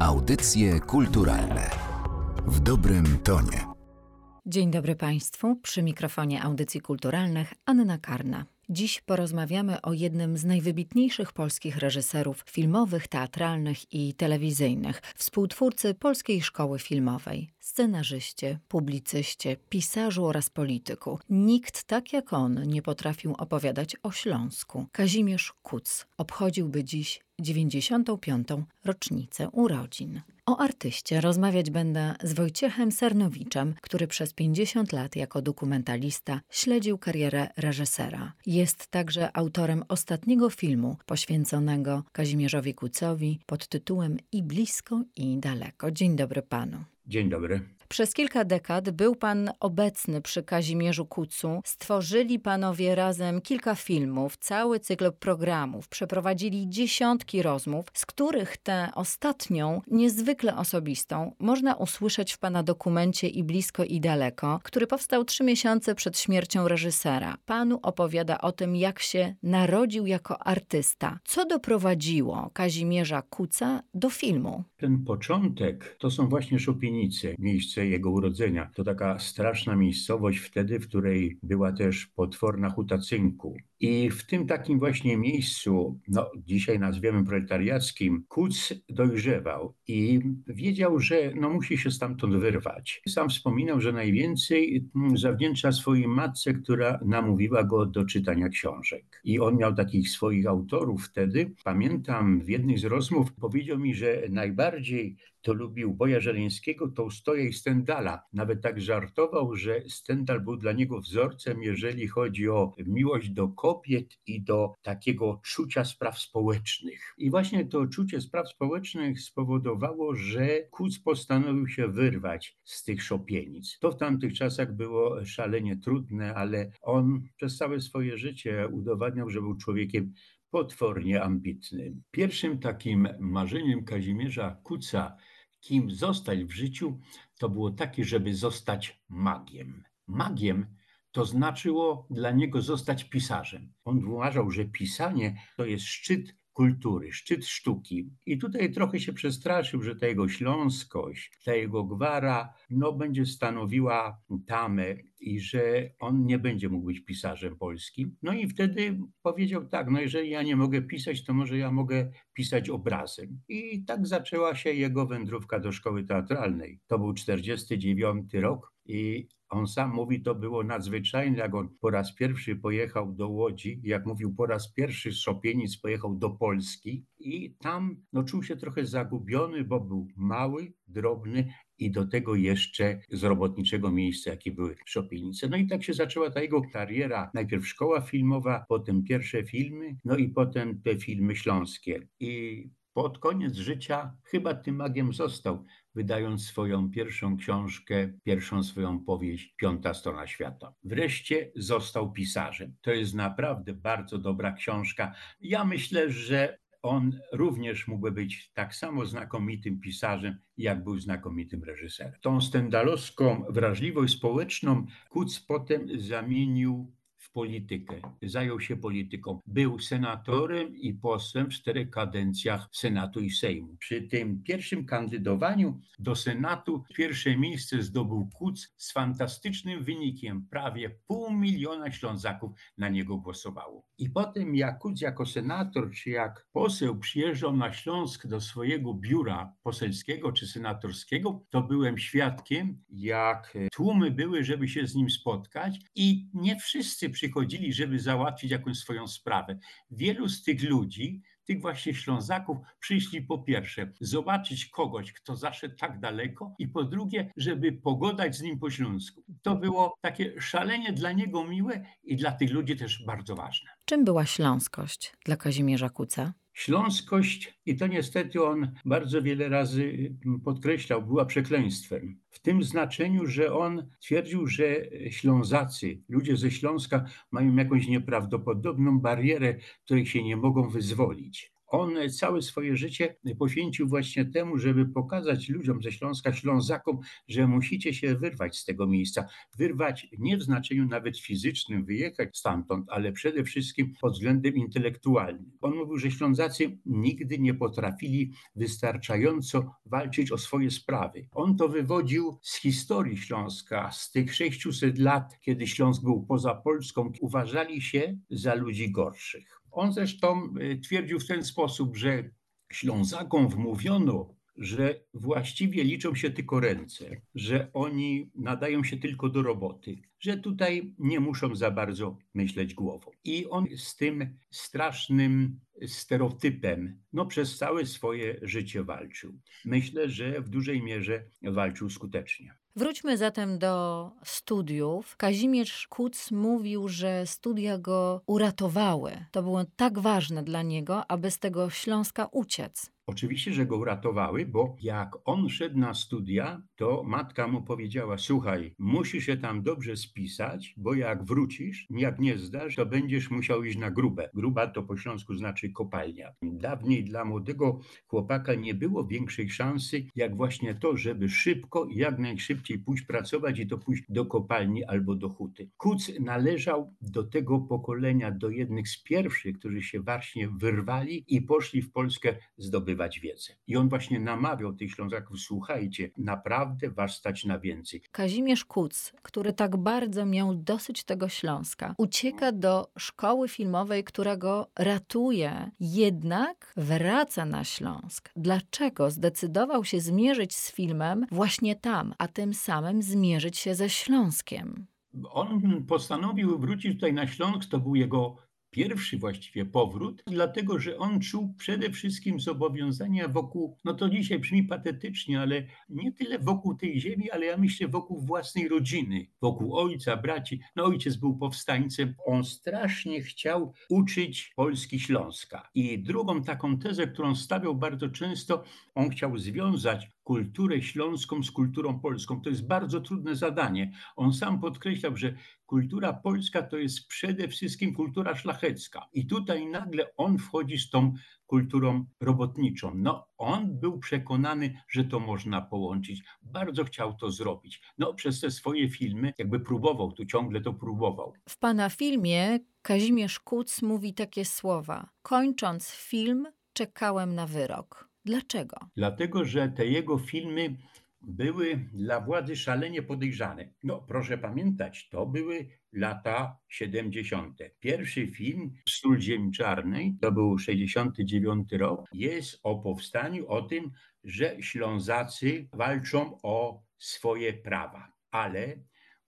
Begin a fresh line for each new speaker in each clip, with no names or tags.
Audycje kulturalne w dobrym tonie.
Dzień dobry Państwu. Przy mikrofonie audycji kulturalnych Anna Karna. Dziś porozmawiamy o jednym z najwybitniejszych polskich reżyserów filmowych, teatralnych i telewizyjnych, współtwórcy Polskiej Szkoły Filmowej, scenarzyście, publicyście, pisarzu oraz polityku. Nikt tak jak on nie potrafił opowiadać o Śląsku. Kazimierz Kuc obchodziłby dziś 95. rocznicę urodzin. O artyście rozmawiać będę z Wojciechem Sernowiczem, który przez 50 lat jako dokumentalista śledził karierę reżysera. Jest także autorem ostatniego filmu poświęconego Kazimierzowi Kucowi pod tytułem I blisko i daleko. Dzień dobry panu.
Dzień dobry.
Przez kilka dekad był pan obecny przy Kazimierzu Kucu. Stworzyli panowie razem kilka filmów, cały cykl programów. Przeprowadzili dziesiątki rozmów, z których tę ostatnią, niezwykle osobistą, można usłyszeć w pana dokumencie I blisko i daleko, który powstał trzy miesiące przed śmiercią reżysera. Panu opowiada o tym, jak się narodził jako artysta. Co doprowadziło Kazimierza Kuca do filmu?
Ten początek to są właśnie Szopienice, miejsce jego urodzenia. To taka straszna miejscowość wtedy, w której była też potworna huta cynku. I w tym takim właśnie miejscu, no dzisiaj nazwiemy proletariackim, Kuc dojrzewał i wiedział, że no musi się stamtąd wyrwać. Sam wspominał, że najwięcej mm, zawdzięcza swojej matce, która namówiła go do czytania książek. I on miał takich swoich autorów wtedy. Pamiętam w jednej z rozmów powiedział mi, że najbardziej to lubił Boja Żeleńskiego, Tołstoja i Stendala. Nawet tak żartował, że Stendal był dla niego wzorcem, jeżeli chodzi o miłość do kobiet i do takiego czucia spraw społecznych. I właśnie to czucie spraw społecznych spowodowało, że Kuc postanowił się wyrwać z tych szopienic. To w tamtych czasach było szalenie trudne, ale on przez całe swoje życie udowadniał, że był człowiekiem potwornie ambitnym. Pierwszym takim marzeniem Kazimierza Kuca, kim zostać w życiu, to było takie, żeby zostać magiem. Magiem to znaczyło dla niego zostać pisarzem. On uważał, że pisanie to jest szczyt kultury, szczyt sztuki. I tutaj trochę się przestraszył, że ta jego śląskość, ta jego gwara, no będzie stanowiła tamę i że on nie będzie mógł być pisarzem polskim. No i wtedy powiedział tak, no jeżeli ja nie mogę pisać, to może ja mogę pisać obrazem. I tak zaczęła się jego wędrówka do szkoły teatralnej. To był 49 rok i on sam mówi, to było nadzwyczajne, jak on po raz pierwszy pojechał do Łodzi, jak mówił, po raz pierwszy z Szopienic pojechał do Polski i tam no, czuł się trochę zagubiony, bo był mały, drobny i do tego jeszcze z robotniczego miejsca, jakie były Szopienice. No i tak się zaczęła ta jego kariera. Najpierw szkoła filmowa, potem pierwsze filmy, no i potem te filmy śląskie. I pod koniec życia chyba tym magiem został, wydając swoją pierwszą książkę, pierwszą swoją powieść Piąta strona świata. Wreszcie został pisarzem. To jest naprawdę bardzo dobra książka. Ja myślę, że on również mógłby być tak samo znakomitym pisarzem, jak był znakomitym reżyserem. Tą stendalowską wrażliwość społeczną Kuc potem zamienił politykę. Zajął się polityką. Był senatorem i posłem w czterech kadencjach Senatu i Sejmu. Przy tym pierwszym kandydowaniu do Senatu pierwsze miejsce zdobył Kuc z fantastycznym wynikiem. Prawie pół miliona Ślązaków na niego głosowało. I potem jak Kuc jako senator czy jak poseł przyjeżdżał na Śląsk do swojego biura poselskiego czy senatorskiego, to byłem świadkiem, jak tłumy były, żeby się z nim spotkać i nie wszyscy przychodzili, żeby załatwić jakąś swoją sprawę. Wielu z tych ludzi, tych właśnie Ślązaków, przyszli po pierwsze zobaczyć kogoś, kto zaszedł tak daleko i po drugie, żeby pogodać z nim po śląsku. To było takie szalenie dla niego miłe i dla tych ludzi też bardzo ważne.
Czym była śląskość dla Kazimierza Kuca?
Śląskość, i to niestety on bardzo wiele razy podkreślał, była przekleństwem. W tym znaczeniu, że on twierdził, że Ślązacy, ludzie ze Śląska mają jakąś nieprawdopodobną barierę, której się nie mogą wyzwolić. On całe swoje życie poświęcił właśnie temu, żeby pokazać ludziom ze Śląska, Ślązakom, że musicie się wyrwać z tego miejsca. Wyrwać nie w znaczeniu nawet fizycznym, wyjechać stamtąd, ale przede wszystkim pod względem intelektualnym. On mówił, że Ślązacy nigdy nie potrafili wystarczająco walczyć o swoje sprawy. On to wywodził z historii Śląska, z tych 600 lat, kiedy Śląsk był poza Polską, uważali się za ludzi gorszych. On zresztą y, twierdził w ten sposób, że Ślązakom wmówiono, że właściwie liczą się tylko ręce, że oni nadają się tylko do roboty, że tutaj nie muszą za bardzo myśleć głową. I on z tym strasznym stereotypem no, przez całe swoje życie walczył. Myślę, że w dużej mierze walczył skutecznie.
Wróćmy zatem do studiów. Kazimierz Kuc mówił, że studia go uratowały. To było tak ważne dla niego, aby z tego Śląska uciec.
Oczywiście, że go uratowały, bo jak on szedł na studia, to matka mu powiedziała: Słuchaj, musisz się tam dobrze spisać, bo jak wrócisz, jak nie zdasz, to będziesz musiał iść na grubę. Gruba to po śląsku znaczy kopalnia. Dawniej dla młodego chłopaka nie było większej szansy, jak właśnie to, żeby szybko i jak najszybciej pójść pracować i to pójść do kopalni albo do huty. Kuc należał do tego pokolenia, do jednych z pierwszych, którzy się właśnie wyrwali i poszli w Polskę zdobywać zdobywać wiedzę. I on właśnie namawiał tych Ślązaków, słuchajcie, naprawdę was stać na więcej.
Kazimierz Kuc, który tak bardzo miał dosyć tego Śląska, ucieka do szkoły filmowej, która go ratuje, jednak wraca na Śląsk. Dlaczego zdecydował się zmierzyć z filmem właśnie tam, a tym samym zmierzyć się ze Śląskiem?
On postanowił wrócić tutaj na Śląsk, to był jego pierwszy właściwie powrót, dlatego że on czuł przede wszystkim zobowiązania wokół, no to dzisiaj brzmi patetycznie, ale nie tyle wokół tej ziemi, ale ja myślę wokół własnej rodziny, wokół ojca, braci. No ojciec był powstańcem, on strasznie chciał uczyć Polski Śląska. I drugą taką tezę, którą stawiał bardzo często, on chciał związać kulturę śląską z kulturą polską. To jest bardzo trudne zadanie. On sam podkreślał, że kultura polska to jest przede wszystkim kultura szlachecka. I tutaj nagle on wchodzi z tą kulturą robotniczą. No, on był przekonany, że to można połączyć. Bardzo chciał to zrobić. No, przez te swoje filmy jakby próbował, tu ciągle to próbował.
W pana filmie Kazimierz Kuc mówi takie słowa. Kończąc film, czekałem na wyrok. Dlaczego?
Dlatego, że te jego filmy były dla władzy szalenie podejrzane. No, proszę pamiętać, to były lata 70. Pierwszy film Sól Ziemi Czarnej, to był 69 rok, jest o powstaniu, o tym, że Ślązacy walczą o swoje prawa. Ale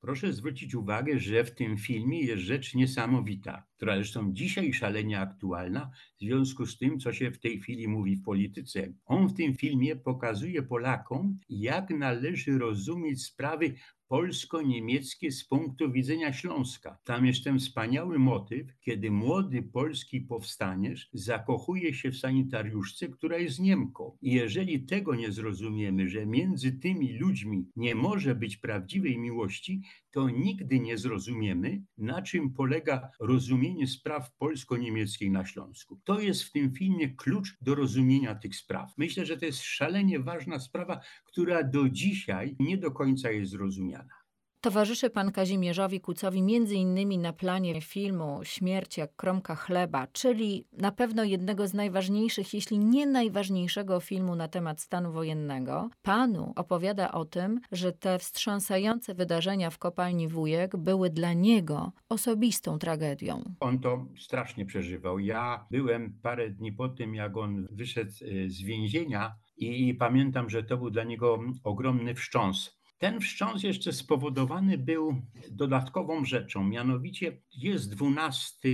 Proszę zwrócić uwagę, że w tym filmie jest rzecz niesamowita, która zresztą dzisiaj szalenie aktualna w związku z tym, co się w tej chwili mówi w polityce. On w tym filmie pokazuje Polakom, jak należy rozumieć sprawy polsko-niemieckie z punktu widzenia Śląska. Tam jest ten wspaniały motyw, kiedy młody polski powstaniesz zakochuje się w sanitariuszce, która jest Niemką. I jeżeli tego nie zrozumiemy, że między tymi ludźmi nie może być prawdziwej miłości, to nigdy nie zrozumiemy, na czym polega rozumienie spraw polsko-niemieckiej na Śląsku. To jest w tym filmie klucz do rozumienia tych spraw. Myślę, że to jest szalenie ważna sprawa, która do dzisiaj nie do końca jest zrozumiana.
Towarzyszy pan Kazimierzowi Kucowi między innymi na planie filmu Śmierć jak kromka chleba, czyli na pewno jednego z najważniejszych, jeśli nie najważniejszego filmu na temat stanu wojennego. Panu opowiada o tym, że te wstrząsające wydarzenia w kopalni Wujek były dla niego osobistą tragedią.
On to strasznie przeżywał. Ja byłem parę dni po tym, jak on wyszedł e, z więzienia i pamiętam, że to był dla niego ogromny wstrząs ten wstrząs jeszcze spowodowany był dodatkową rzeczą, mianowicie jest 12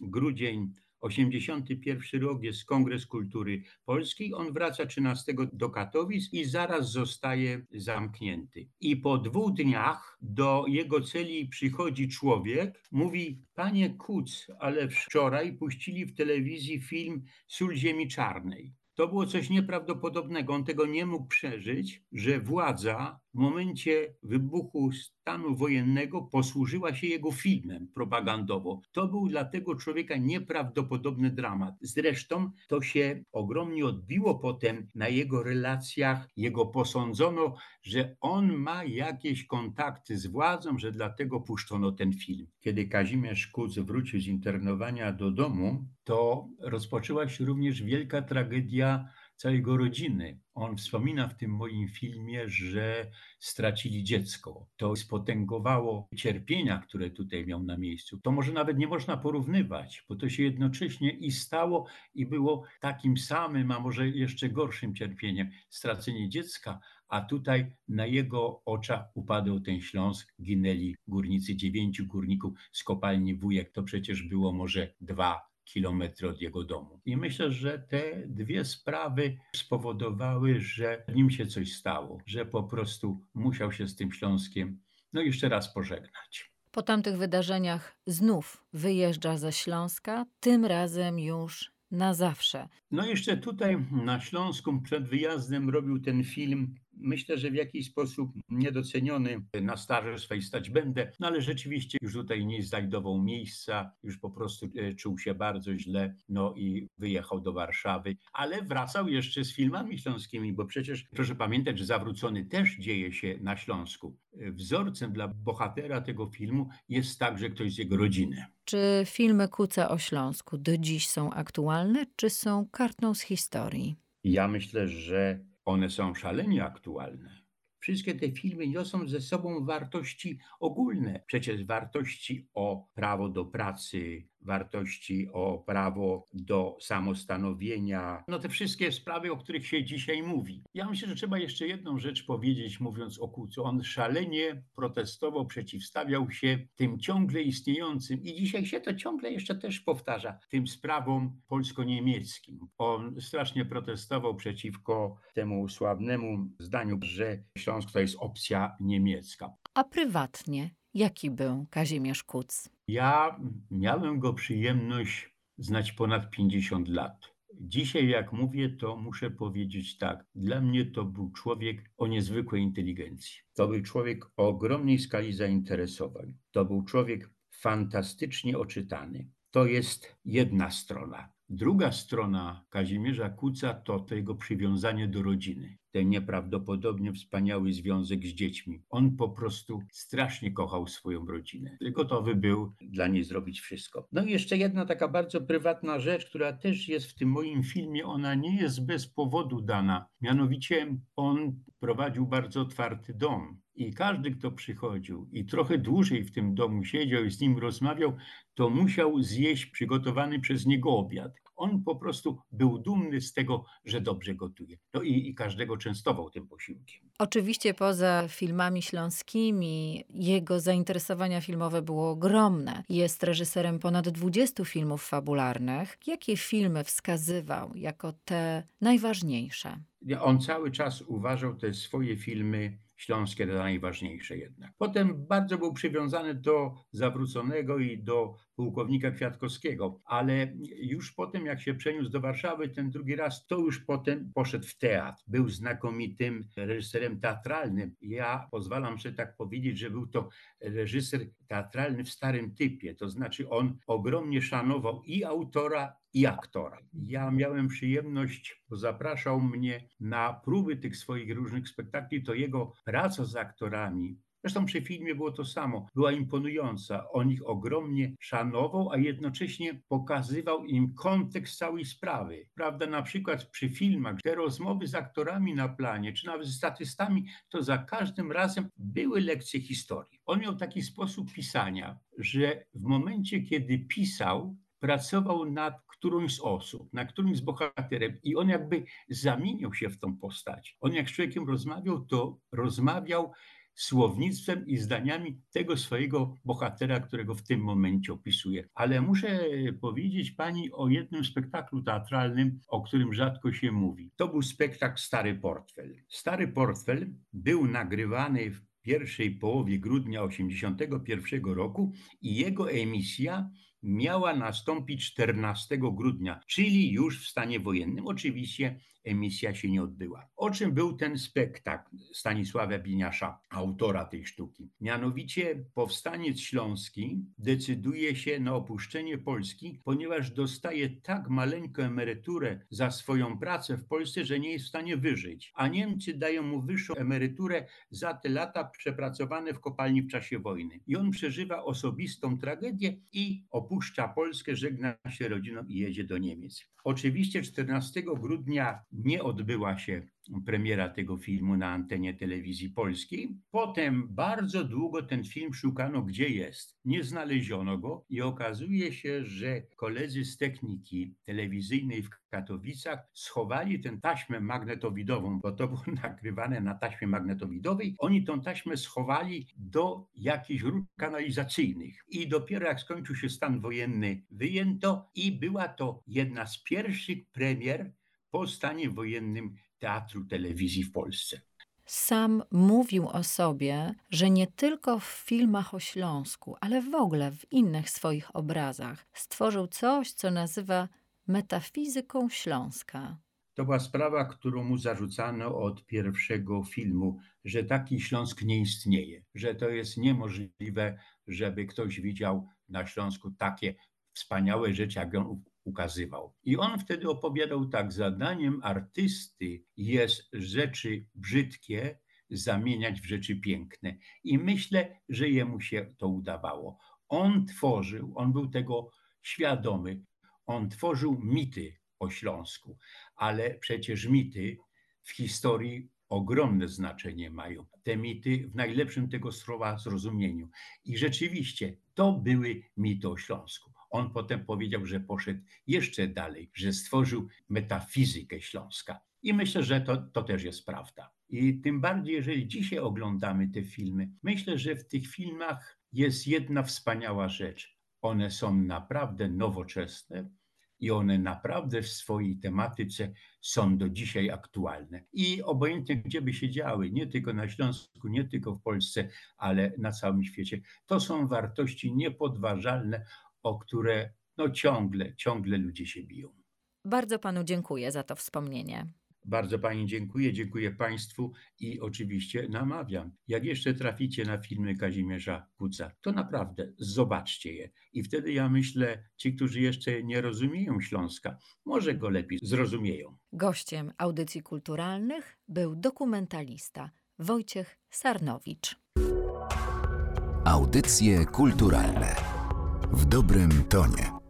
grudzień 81 rok jest Kongres Kultury Polskiej. On wraca 13 do Katowic i zaraz zostaje zamknięty. I po dwóch dniach do jego celi przychodzi człowiek, mówi: Panie Kuc, ale wczoraj puścili w telewizji film Sól Ziemi Czarnej. To było coś nieprawdopodobnego. On tego nie mógł przeżyć, że władza w momencie wybuchu stanu wojennego posłużyła się jego filmem propagandowo. To był dla tego człowieka nieprawdopodobny dramat. Zresztą to się ogromnie odbiło potem na jego relacjach. Jego posądzono, że on ma jakieś kontakty z władzą, że dlatego puszczono ten film. Kiedy Kazimierz Kuc wrócił z internowania do domu, to rozpoczęła się również wielka tragedia całego rodziny. On wspomina w tym moim filmie, że stracili dziecko. To spotęgowało cierpienia, które tutaj miał na miejscu. To może nawet nie można porównywać, bo to się jednocześnie i stało, i było takim samym, a może jeszcze gorszym cierpieniem stracenie dziecka, a tutaj na jego oczach upadł ten Śląsk, ginęli górnicy, dziewięciu górników z kopalni Wujek. To przecież było może dwa kilometry od jego domu. I myślę, że te dwie sprawy spowodowały, że nim się coś stało, że po prostu musiał się z tym Śląskiem no jeszcze raz pożegnać.
Po tamtych wydarzeniach znów wyjeżdża ze Śląska, tym razem już na zawsze.
No jeszcze tutaj na Śląsku przed wyjazdem robił ten film myślę, że w jakiś sposób niedoceniony na staże swej stać będę, no ale rzeczywiście już tutaj nie znajdował miejsca, już po prostu e, czuł się bardzo źle, no i wyjechał do Warszawy, ale wracał jeszcze z filmami śląskimi, bo przecież proszę pamiętać, że Zawrócony też dzieje się na Śląsku. E, wzorcem dla bohatera tego filmu jest także ktoś z jego rodziny.
Czy filmy Kuca o Śląsku do dziś są aktualne, czy są kartą z historii?
Ja myślę, że one są szalenie aktualne. Wszystkie te filmy niosą ze sobą wartości ogólne, przecież wartości o prawo do pracy, wartości, o prawo do samostanowienia, no te wszystkie sprawy, o których się dzisiaj mówi. Ja myślę, że trzeba jeszcze jedną rzecz powiedzieć, mówiąc o Kucu. On szalenie protestował, przeciwstawiał się tym ciągle istniejącym i dzisiaj się to ciągle jeszcze też powtarza, tym sprawom polsko-niemieckim. On strasznie protestował przeciwko temu sławnemu zdaniu, że to jest opcja niemiecka.
A prywatnie jaki był Kazimierz Kuc?
Ja miałem go przyjemność znać ponad 50 lat. Dzisiaj, jak mówię, to muszę powiedzieć tak. Dla mnie to był człowiek o niezwykłej inteligencji. To był człowiek o ogromnej skali zainteresowań. To był człowiek fantastycznie oczytany. To jest jedna strona. Druga strona Kazimierza Kuca to, to jego przywiązanie do rodziny ten nieprawdopodobnie wspaniały związek z dziećmi. On po prostu strasznie kochał swoją rodzinę. Gotowy był dla niej zrobić wszystko. No i jeszcze jedna taka bardzo prywatna rzecz, która też jest w tym moim filmie. Ona nie jest bez powodu dana. Mianowicie on prowadził bardzo otwarty dom. I każdy, kto przychodził i trochę dłużej w tym domu siedział i z nim rozmawiał, to musiał zjeść przygotowany przez niego obiad. On po prostu był dumny z tego, że dobrze gotuje. No i, i każdego częstował tym posiłkiem.
Oczywiście poza filmami śląskimi jego zainteresowania filmowe było ogromne. Jest reżyserem ponad 20 filmów fabularnych. Jakie filmy wskazywał jako te najważniejsze?
On cały czas uważał te swoje filmy śląskie to najważniejsze jednak. Potem bardzo był przywiązany do Zawróconego i do pułkownika Kwiatkowskiego, ale już potem jak się przeniósł do Warszawy ten drugi raz, to już potem poszedł w teatr. Był znakomitym reżyserem teatralnym. Ja pozwalam sobie tak powiedzieć, że był to reżyser teatralny w starym typie, to znaczy on ogromnie szanował i autora, i aktora. Ja miałem przyjemność, bo zapraszał mnie na próby tych swoich różnych spektakli, to jego praca z aktorami, Zresztą przy filmie było to samo. Była imponująca. On ich ogromnie szanował, a jednocześnie pokazywał im kontekst całej sprawy. Prawda, na przykład przy filmach, te rozmowy z aktorami na planie, czy nawet z statystami, to za każdym razem były lekcje historii. On miał taki sposób pisania, że w momencie, kiedy pisał, pracował nad którąś z osób, nad którymś z bohaterem i on jakby zamieniał się w tą postać. On jak z człowiekiem rozmawiał, to rozmawiał słownictwem i zdaniami tego swojego bohatera, którego w tym momencie opisuje. Ale muszę powiedzieć pani o jednym spektaklu teatralnym, o którym rzadko się mówi. To był spektakl Stary Portfel. Stary Portfel był nagrywany w pierwszej połowie grudnia 1981 roku i jego emisja miała nastąpić 14 grudnia, czyli już w stanie wojennym. Oczywiście emisja się nie odbyła. O czym był ten spektakl Stanisława Biniasza, autora tej sztuki? Mianowicie powstaniec śląski decyduje się na opuszczenie Polski, ponieważ dostaje tak maleńką emeryturę za swoją pracę w Polsce, że nie jest w stanie wyżyć. A Niemcy dają mu wyższą emeryturę za te lata przepracowane w kopalni w czasie wojny. I on przeżywa osobistą tragedię i opuszcza Polskę, żegna się rodziną i jedzie do Niemiec. Oczywiście 14 grudnia nie odbyła się premiera tego filmu na antenie telewizji polskiej. Potem bardzo długo ten film szukano, gdzie jest. Nie znaleziono go i okazuje się, że koledzy z techniki telewizyjnej w Katowicach schowali tę taśmę magnetowidową, bo to było nagrywane na taśmie magnetowidowej. Oni tą taśmę schowali do jakichś rur kanalizacyjnych. I dopiero jak skończył się stan wojenny, wyjęto i była to jedna z pierwszych premier po stanie wojennym teatru telewizji w Polsce.
Sam mówił o sobie, że nie tylko w filmach o Śląsku, ale w ogóle w innych swoich obrazach stworzył coś, co nazywa metafizyką Śląska.
To była sprawa, którą mu zarzucano od pierwszego filmu, że taki Śląsk nie istnieje, że to jest niemożliwe, żeby ktoś widział na Śląsku takie wspaniałe rzeczy, jak on ukazywał. I on wtedy opowiadał tak: zadaniem artysty jest rzeczy brzydkie zamieniać w rzeczy piękne. I myślę, że jemu się to udawało. On tworzył, on był tego świadomy, on tworzył mity o Śląsku, ale przecież mity w historii ogromne znaczenie mają. Te mity w najlepszym tego słowa zrozumieniu. I rzeczywiście to były mity o Śląsku. On potem powiedział, że poszedł jeszcze dalej, że stworzył metafizykę Śląska. I myślę, że to, to też jest prawda. I tym bardziej, jeżeli dzisiaj oglądamy te filmy, myślę, że w tych filmach jest jedna wspaniała rzecz. One są naprawdę nowoczesne i one naprawdę w swojej tematyce są do dzisiaj aktualne. I obojętnie gdzie by się działy, nie tylko na Śląsku, nie tylko w Polsce, ale na całym świecie, to są wartości niepodważalne, o które no ciągle, ciągle ludzie się biją.
Bardzo panu dziękuję za to wspomnienie.
Bardzo Pani dziękuję, dziękuję Państwu i oczywiście namawiam. Jak jeszcze traficie na filmy Kazimierza Kuca, to naprawdę zobaczcie je. I wtedy ja myślę, ci, którzy jeszcze nie rozumieją Śląska, może go lepiej zrozumieją.
Gościem audycji kulturalnych był dokumentalista Wojciech Sarnowicz.
Audycje kulturalne w dobrym tonie.